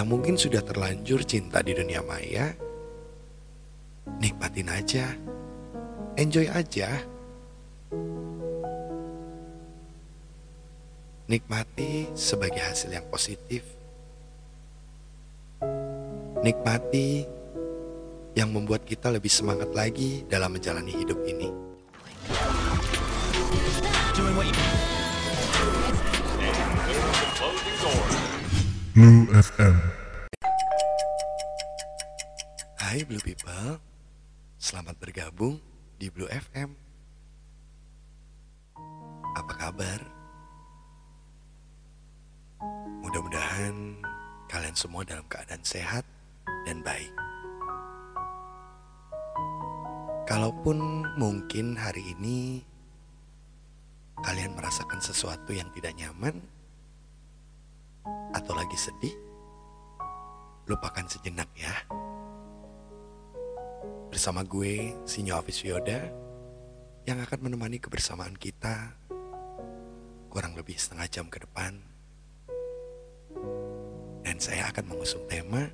yang mungkin sudah terlanjur cinta di dunia maya, nikmatin aja, enjoy aja. Nikmati sebagai hasil yang positif. Nikmati yang membuat kita lebih semangat lagi dalam menjalani hidup ini. Blue FM. Hai Blue People, selamat bergabung di Blue FM. Apa kabar? Mudah-mudahan kalian semua dalam keadaan sehat dan baik. Kalaupun mungkin hari ini kalian merasakan sesuatu yang tidak nyaman atau lagi sedih, lupakan sejenak ya. Bersama gue, Sinyo Afis Yoda, yang akan menemani kebersamaan kita kurang lebih setengah jam ke depan. Dan saya akan mengusung tema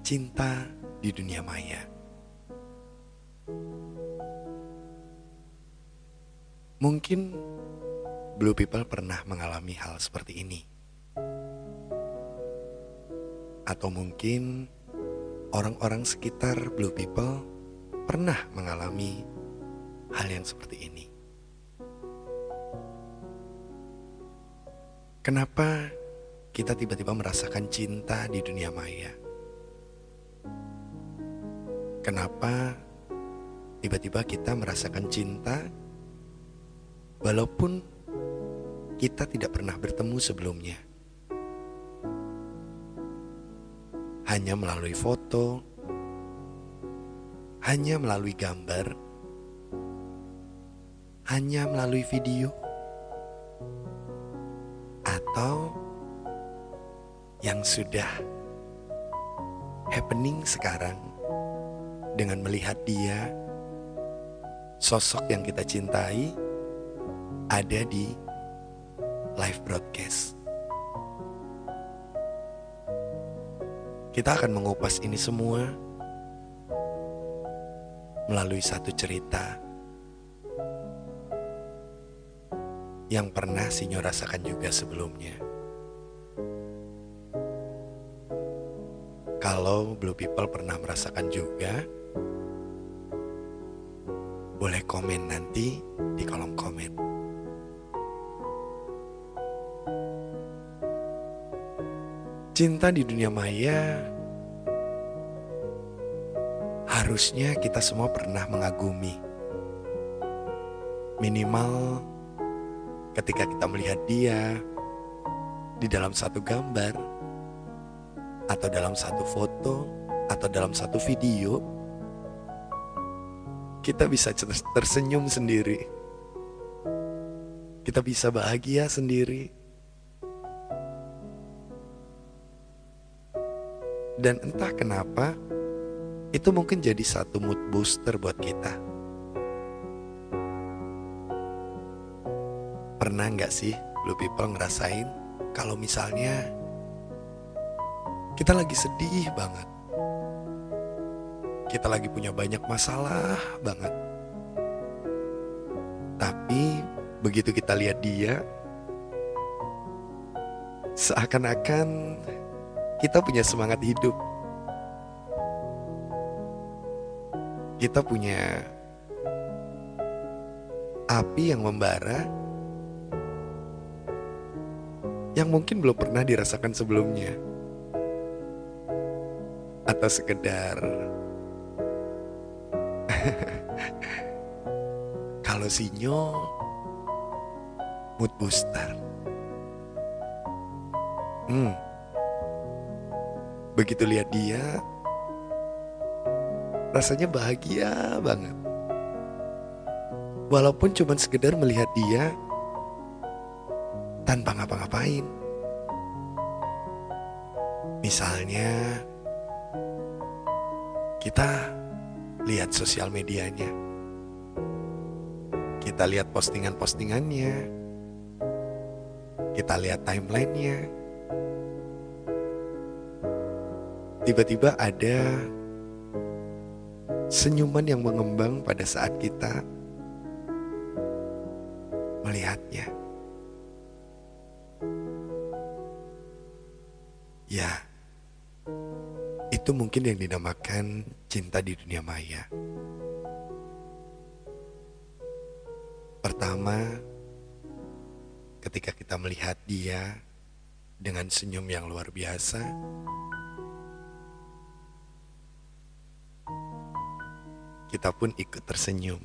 Cinta di Dunia Maya. Mungkin Blue People pernah mengalami hal seperti ini. Atau mungkin orang-orang sekitar Blue People pernah mengalami hal yang seperti ini. Kenapa kita tiba-tiba merasakan cinta di dunia maya? Kenapa tiba-tiba kita merasakan cinta walaupun kita tidak pernah bertemu sebelumnya? Hanya melalui foto, hanya melalui gambar, hanya melalui video, atau yang sudah happening sekarang dengan melihat dia, sosok yang kita cintai, ada di live broadcast. Kita akan mengupas ini semua melalui satu cerita yang pernah Sinyo rasakan juga sebelumnya. Kalau Blue People pernah merasakan juga, boleh komen nanti di kolom komen. Cinta di dunia maya harusnya kita semua pernah mengagumi. Minimal ketika kita melihat dia di dalam satu gambar atau dalam satu foto atau dalam satu video kita bisa tersenyum sendiri. Kita bisa bahagia sendiri. Dan entah kenapa, itu mungkin jadi satu mood booster buat kita. Pernah nggak sih Blue People ngerasain kalau misalnya kita lagi sedih banget. Kita lagi punya banyak masalah banget. Tapi begitu kita lihat dia, seakan-akan kita punya semangat hidup. Kita punya api yang membara yang mungkin belum pernah dirasakan sebelumnya. Atau sekedar kalau sinyo mood booster. Hmm. Begitu lihat dia, rasanya bahagia banget. Walaupun cuma sekedar melihat dia tanpa ngapa-ngapain. Misalnya, kita lihat sosial medianya. Kita lihat postingan-postingannya. Kita lihat timelinenya. Tiba-tiba ada senyuman yang mengembang pada saat kita melihatnya. Ya, itu mungkin yang dinamakan cinta di dunia maya. Pertama, ketika kita melihat dia dengan senyum yang luar biasa, kita pun ikut tersenyum.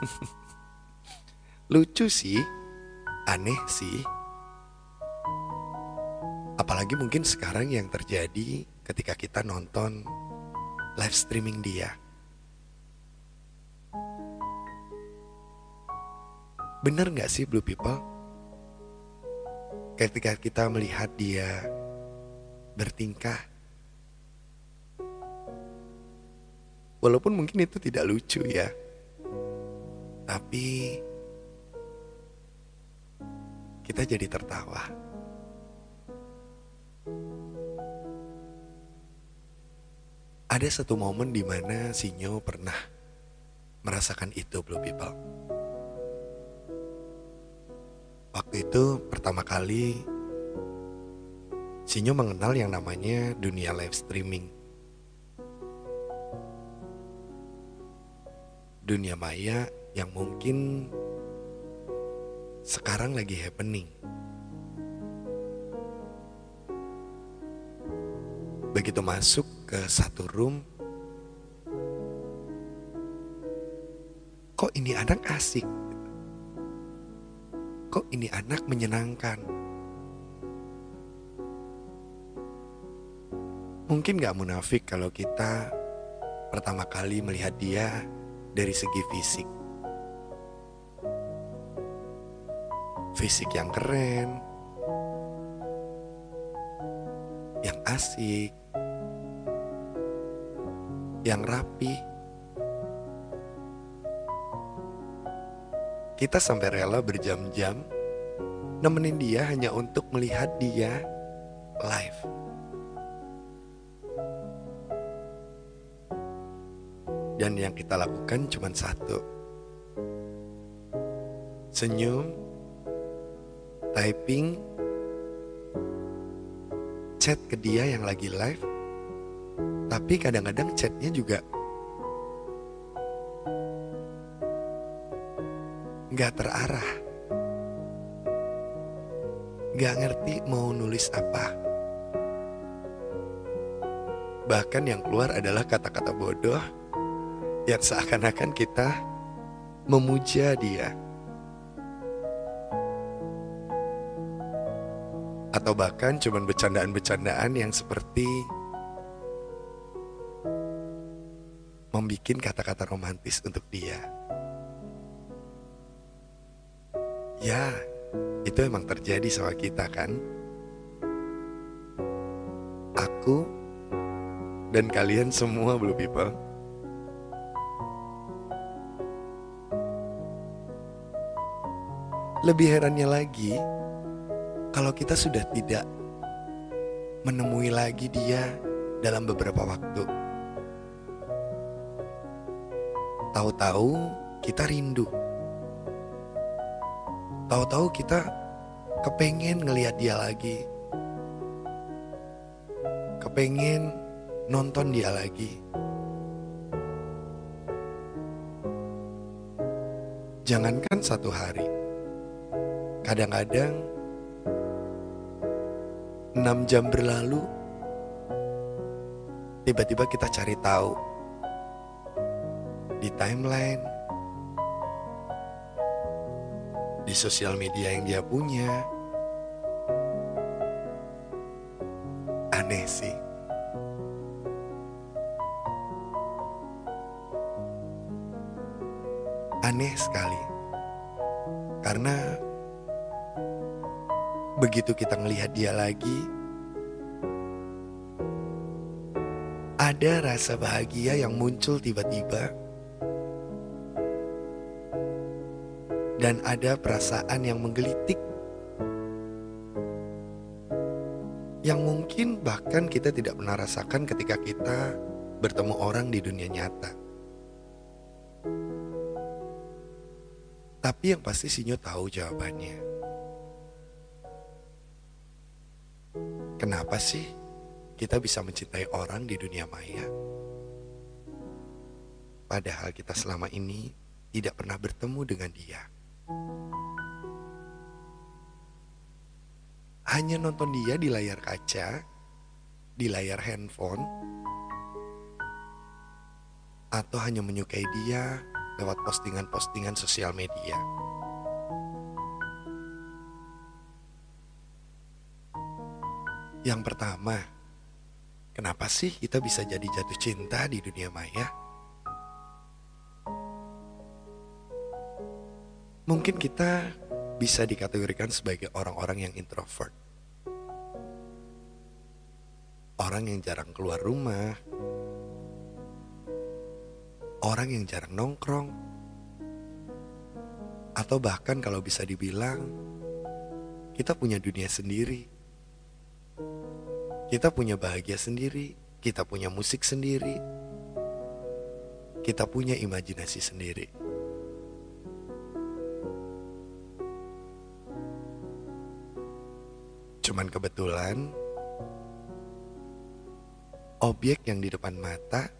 Lucu sih, aneh sih. Apalagi mungkin sekarang yang terjadi ketika kita nonton live streaming dia. Bener gak sih Blue People? Ketika kita melihat dia bertingkah Walaupun mungkin itu tidak lucu ya. Tapi Kita jadi tertawa. Ada satu momen di mana Sinyo pernah merasakan itu Blue People. Waktu itu pertama kali Sinyo mengenal yang namanya dunia live streaming. Dunia maya yang mungkin sekarang lagi happening. Begitu masuk ke satu room, kok ini anak asik? Kok ini anak menyenangkan? Mungkin gak munafik kalau kita pertama kali melihat dia dari segi fisik. Fisik yang keren, yang asik, yang rapi. Kita sampai rela berjam-jam nemenin dia hanya untuk melihat dia live. Dan yang kita lakukan cuma satu. Senyum, typing, chat ke dia yang lagi live. Tapi kadang-kadang chatnya juga nggak terarah. Nggak ngerti mau nulis apa. Bahkan yang keluar adalah kata-kata bodoh yang seakan-akan kita memuja dia. Atau bahkan cuman bercandaan-bercandaan yang seperti membuat kata-kata romantis untuk dia. Ya, itu emang terjadi sama kita kan? Aku dan kalian semua Blue People Lebih herannya lagi, kalau kita sudah tidak menemui lagi dia dalam beberapa waktu. Tahu-tahu kita rindu. Tahu-tahu kita kepengen ngelihat dia lagi. Kepengen nonton dia lagi. Jangankan satu hari, Kadang-kadang enam jam berlalu, tiba-tiba kita cari tahu di timeline, di sosial media yang dia punya. Aneh sih. Aneh sekali. Karena begitu kita ngelihat dia lagi, ada rasa bahagia yang muncul tiba-tiba, dan ada perasaan yang menggelitik yang mungkin bahkan kita tidak pernah rasakan ketika kita bertemu orang di dunia nyata. Tapi yang pasti Sinyo tahu jawabannya. Kenapa sih kita bisa mencintai orang di dunia maya? Padahal kita selama ini tidak pernah bertemu dengan dia. Hanya nonton dia di layar kaca, di layar handphone, atau hanya menyukai dia lewat postingan-postingan sosial media. Yang pertama, kenapa sih kita bisa jadi jatuh cinta di dunia maya? Mungkin kita bisa dikategorikan sebagai orang-orang yang introvert. Orang yang jarang keluar rumah. Orang yang jarang nongkrong. Atau bahkan kalau bisa dibilang, kita punya dunia sendiri. Kita punya bahagia sendiri, kita punya musik sendiri, kita punya imajinasi sendiri. Cuman kebetulan objek yang di depan mata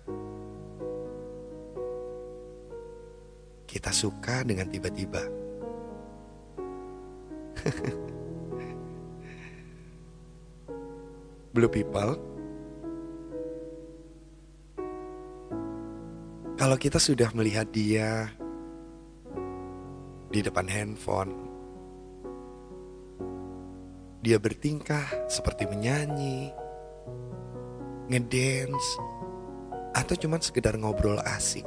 kita suka dengan tiba-tiba. Blue people, kalau kita sudah melihat dia di depan handphone, dia bertingkah seperti menyanyi, ngedance, atau cuma sekedar ngobrol asik.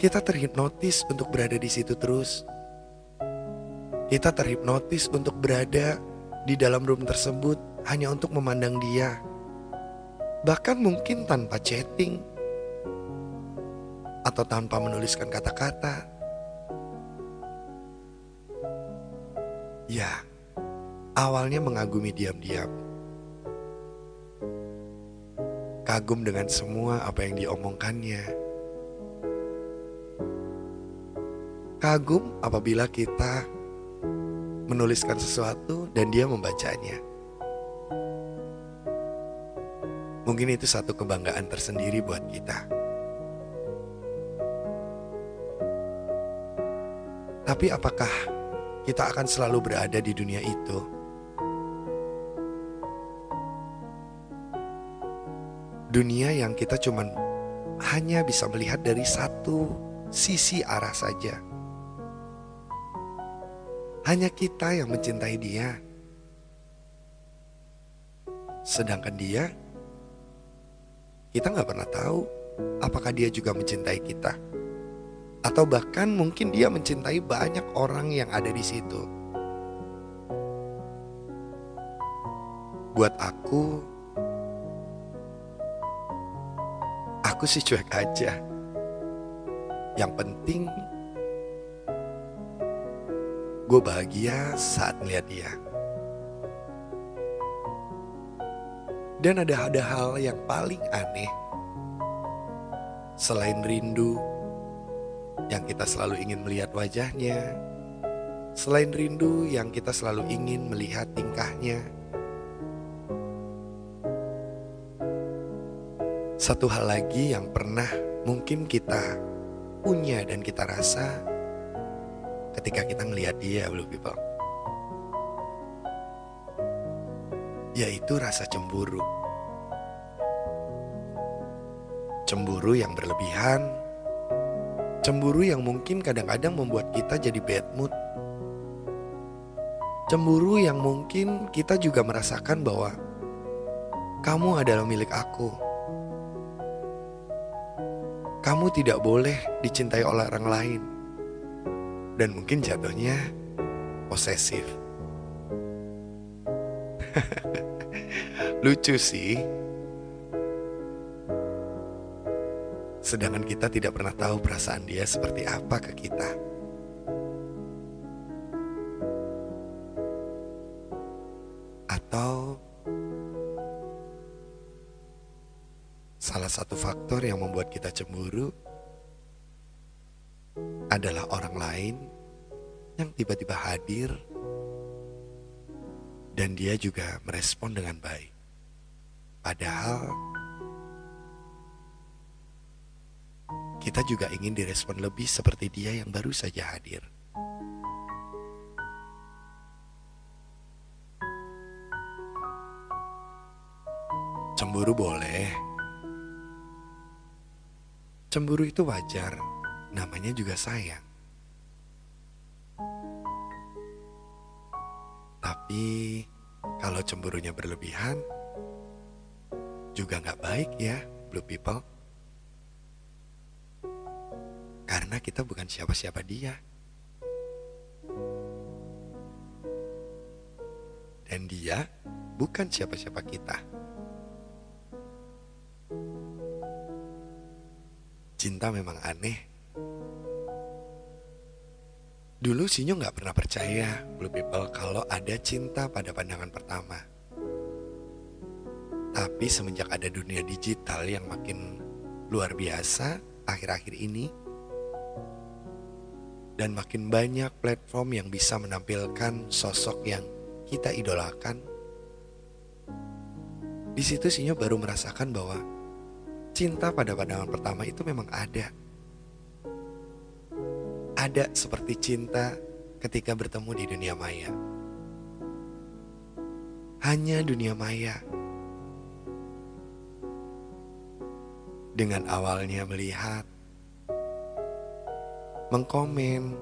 Kita terhipnotis untuk berada di situ terus. Kita terhipnotis untuk berada di dalam room tersebut hanya untuk memandang dia. Bahkan mungkin tanpa chatting atau tanpa menuliskan kata-kata Ya, awalnya mengagumi diam-diam. Kagum dengan semua apa yang diomongkannya. Kagum apabila kita menuliskan sesuatu dan dia membacanya. Mungkin itu satu kebanggaan tersendiri buat kita. Tapi apakah kita akan selalu berada di dunia itu. Dunia yang kita cuman hanya bisa melihat dari satu sisi arah saja. Hanya kita yang mencintai dia. Sedangkan dia, kita nggak pernah tahu apakah dia juga mencintai kita atau bahkan mungkin dia mencintai banyak orang yang ada di situ. Buat aku, aku sih cuek aja. Yang penting, gue bahagia saat melihat dia. Dan ada ada hal yang paling aneh selain rindu yang kita selalu ingin melihat wajahnya, selain rindu yang kita selalu ingin melihat tingkahnya. Satu hal lagi yang pernah mungkin kita punya dan kita rasa ketika kita melihat dia, Blue People. Yaitu rasa cemburu. Cemburu yang berlebihan Cemburu yang mungkin kadang-kadang membuat kita jadi bad mood. Cemburu yang mungkin kita juga merasakan bahwa kamu adalah milik aku. Kamu tidak boleh dicintai oleh orang lain. Dan mungkin jatuhnya posesif. Lucu sih. sedangkan kita tidak pernah tahu perasaan dia seperti apa ke kita. Atau salah satu faktor yang membuat kita cemburu adalah orang lain yang tiba-tiba hadir dan dia juga merespon dengan baik. Padahal kita juga ingin direspon lebih seperti dia yang baru saja hadir. Cemburu boleh. Cemburu itu wajar, namanya juga sayang. Tapi kalau cemburunya berlebihan, juga nggak baik ya, blue people. Karena kita bukan siapa-siapa dia. Dan dia bukan siapa-siapa kita. Cinta memang aneh. Dulu Sinyo nggak pernah percaya Blue People kalau ada cinta pada pandangan pertama. Tapi semenjak ada dunia digital yang makin luar biasa akhir-akhir ini, dan makin banyak platform yang bisa menampilkan sosok yang kita idolakan, di situ Sinyo baru merasakan bahwa cinta pada pandangan pertama itu memang ada. Ada seperti cinta ketika bertemu di dunia maya. Hanya dunia maya. Dengan awalnya melihat, mengkomen,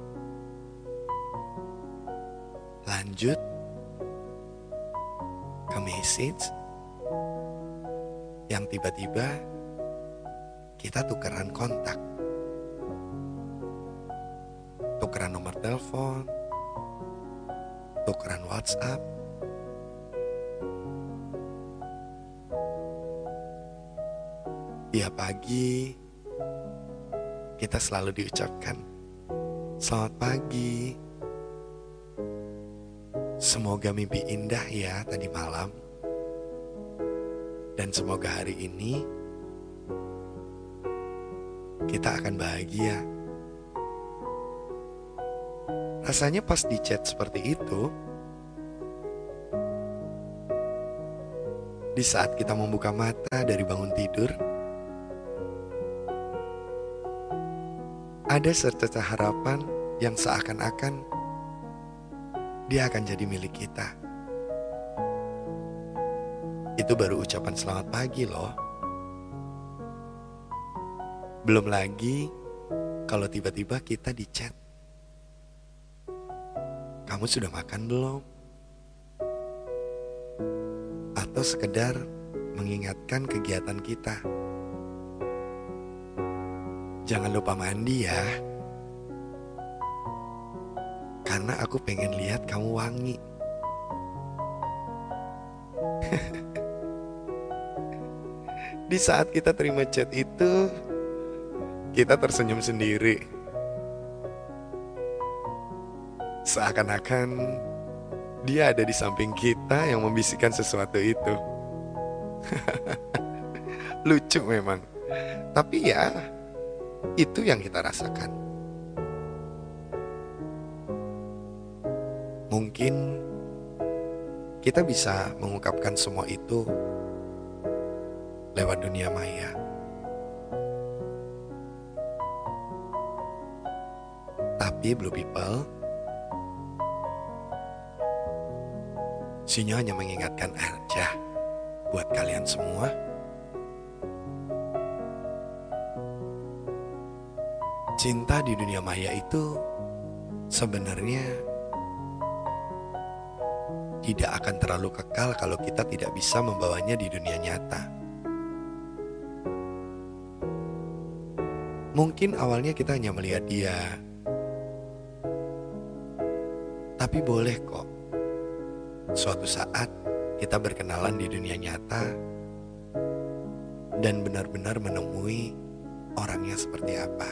lanjut ke message yang tiba-tiba kita tukeran kontak. Tukeran nomor telepon, tukeran WhatsApp. Ya pagi, kita selalu diucapkan Selamat pagi. Semoga mimpi indah ya tadi malam. Dan semoga hari ini kita akan bahagia. Rasanya pas di chat seperti itu, di saat kita membuka mata dari bangun tidur, ada secerca harapan yang seakan-akan dia akan jadi milik kita. Itu baru ucapan selamat pagi loh. Belum lagi kalau tiba-tiba kita di chat. Kamu sudah makan belum? Atau sekedar mengingatkan kegiatan kita. Jangan lupa mandi ya. Karena aku pengen lihat kamu wangi. Di saat kita terima chat itu, kita tersenyum sendiri. Seakan-akan dia ada di samping kita yang membisikkan sesuatu itu. Lucu memang. Tapi ya, itu yang kita rasakan. Mungkin kita bisa mengungkapkan semua itu lewat dunia maya. Tapi Blue People, Sinyo hanya mengingatkan aja buat kalian semua. Cinta di dunia maya itu sebenarnya tidak akan terlalu kekal kalau kita tidak bisa membawanya di dunia nyata. Mungkin awalnya kita hanya melihat dia tapi boleh kok. Suatu saat kita berkenalan di dunia nyata dan benar-benar menemui orangnya seperti apa.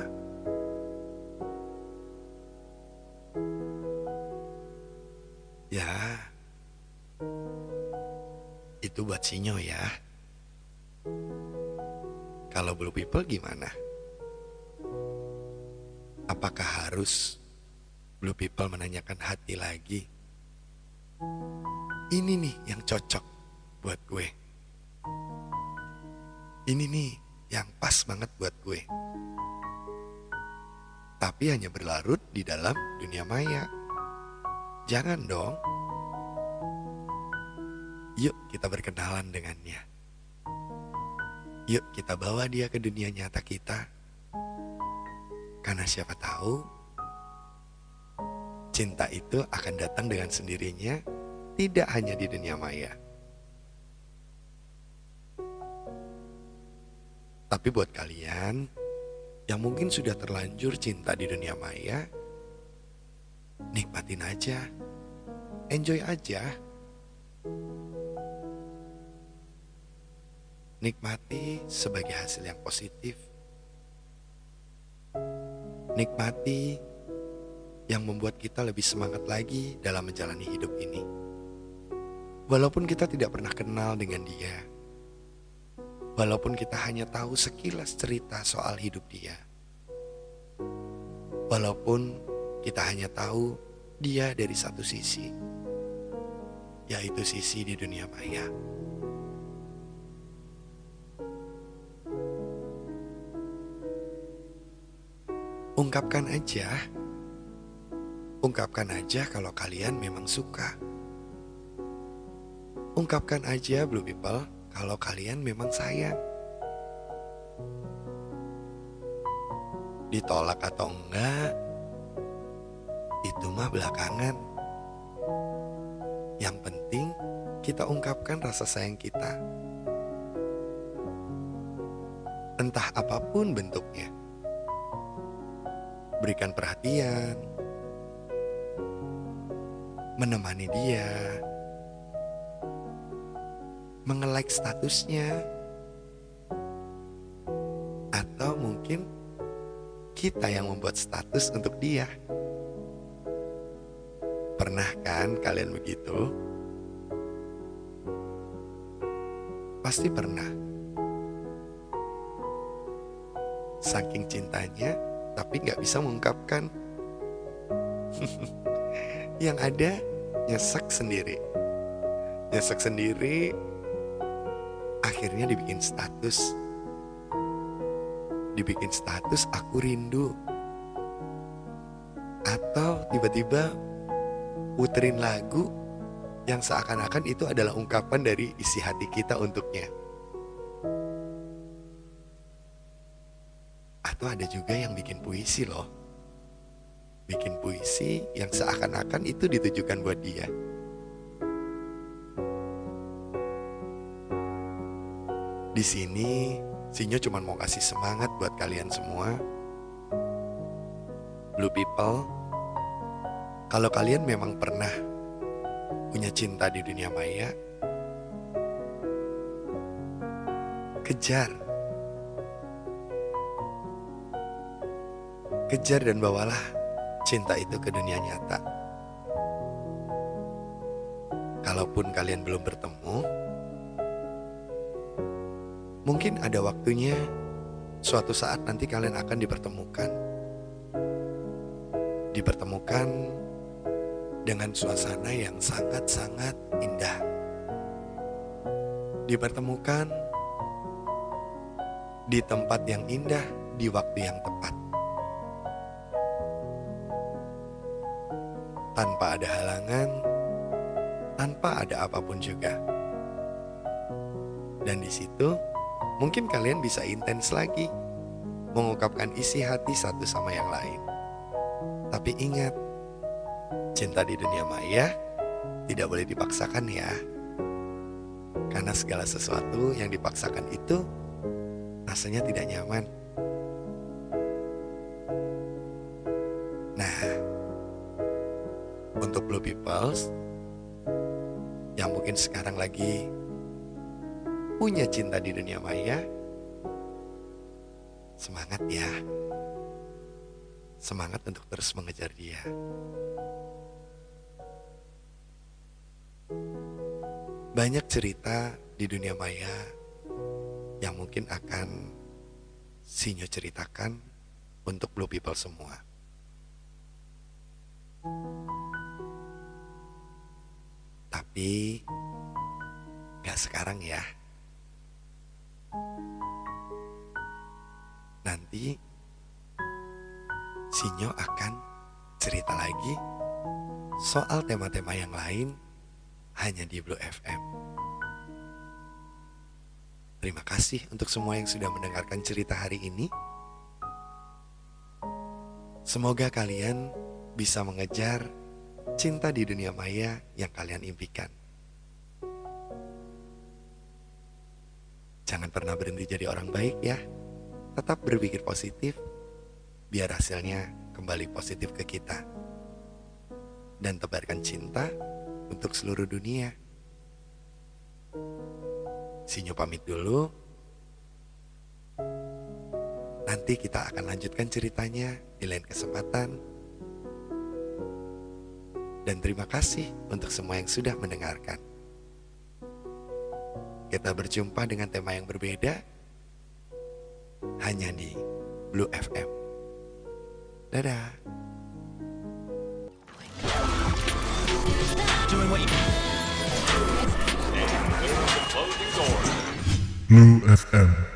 Ya, Itu buat sinyo ya. Kalau blue people gimana? Apakah harus blue people menanyakan hati lagi? Ini nih yang cocok buat gue. Ini nih yang pas banget buat gue. Tapi hanya berlarut di dalam dunia maya. Jangan dong. Yuk kita berkenalan dengannya. Yuk kita bawa dia ke dunia nyata kita. Karena siapa tahu cinta itu akan datang dengan sendirinya tidak hanya di dunia maya. Tapi buat kalian yang mungkin sudah terlanjur cinta di dunia maya, nikmatin aja, enjoy aja. Nikmati sebagai hasil yang positif. Nikmati yang membuat kita lebih semangat lagi dalam menjalani hidup ini. Walaupun kita tidak pernah kenal dengan dia, walaupun kita hanya tahu sekilas cerita soal hidup dia, walaupun kita hanya tahu dia dari satu sisi, yaitu sisi di dunia maya. Ungkapkan aja, ungkapkan aja kalau kalian memang suka. Ungkapkan aja, Blue People, kalau kalian memang sayang. Ditolak atau enggak, itu mah belakangan. Yang penting kita ungkapkan rasa sayang kita. Entah apa pun bentuknya. Berikan perhatian, menemani dia, mengelike statusnya, atau mungkin kita yang membuat status untuk dia. Pernah kan kalian begitu? Pasti pernah. Saking cintanya, tapi nggak bisa mengungkapkan. Yang ada nyesek sendiri. Nyesek sendiri, akhirnya dibikin status. Dibikin status aku rindu. Atau tiba-tiba puterin lagu yang seakan-akan itu adalah ungkapan dari isi hati kita untuknya. Atau ada juga yang bikin puisi loh. Bikin puisi yang seakan-akan itu ditujukan buat dia. Di sini, Sinyo cuma mau kasih semangat buat kalian semua. Blue people, kalau kalian memang pernah punya cinta di dunia maya, kejar. Kejar dan bawalah cinta itu ke dunia nyata. Kalaupun kalian belum bertemu, mungkin ada waktunya suatu saat nanti kalian akan dipertemukan. Dipertemukan dengan suasana yang sangat-sangat indah. Dipertemukan di tempat yang indah di waktu yang tepat. Tanpa ada halangan, tanpa ada apa pun juga. Dan di situ mungkin kalian bisa intens lagi mengungkapkan isi hati satu sama yang lain. Tapi ingat, cinta di dunia maya tidak boleh dipaksakan ya. Karena segala sesuatu yang dipaksakan itu rasanya tidak nyaman. Nah, untuk Blue Peoples yang mungkin sekarang lagi punya cinta di dunia maya, semangat ya. Semangat untuk terus mengejar dia. Banyak cerita di dunia maya yang mungkin akan Sinyo ceritakan untuk Blue People semua. Tapi gak sekarang ya. Nanti Sinyo akan cerita lagi soal tema-tema yang lain hanya di Blue FM. Terima kasih untuk semua yang sudah mendengarkan cerita hari ini. Semoga kalian bisa mengejar cinta di dunia maya yang kalian impikan. Jangan pernah berhenti jadi orang baik ya. Tetap berpikir positif biar hasilnya kembali positif ke kita. Dan tebarkan cinta untuk seluruh dunia. Sinyo pamit dulu. Nanti kita akan lanjutkan ceritanya di lain kesempatan. Dan terima kasih untuk semua yang sudah mendengarkan. Kita berjumpa dengan tema yang berbeda hanya di Blue FM. Dadah. Blue FM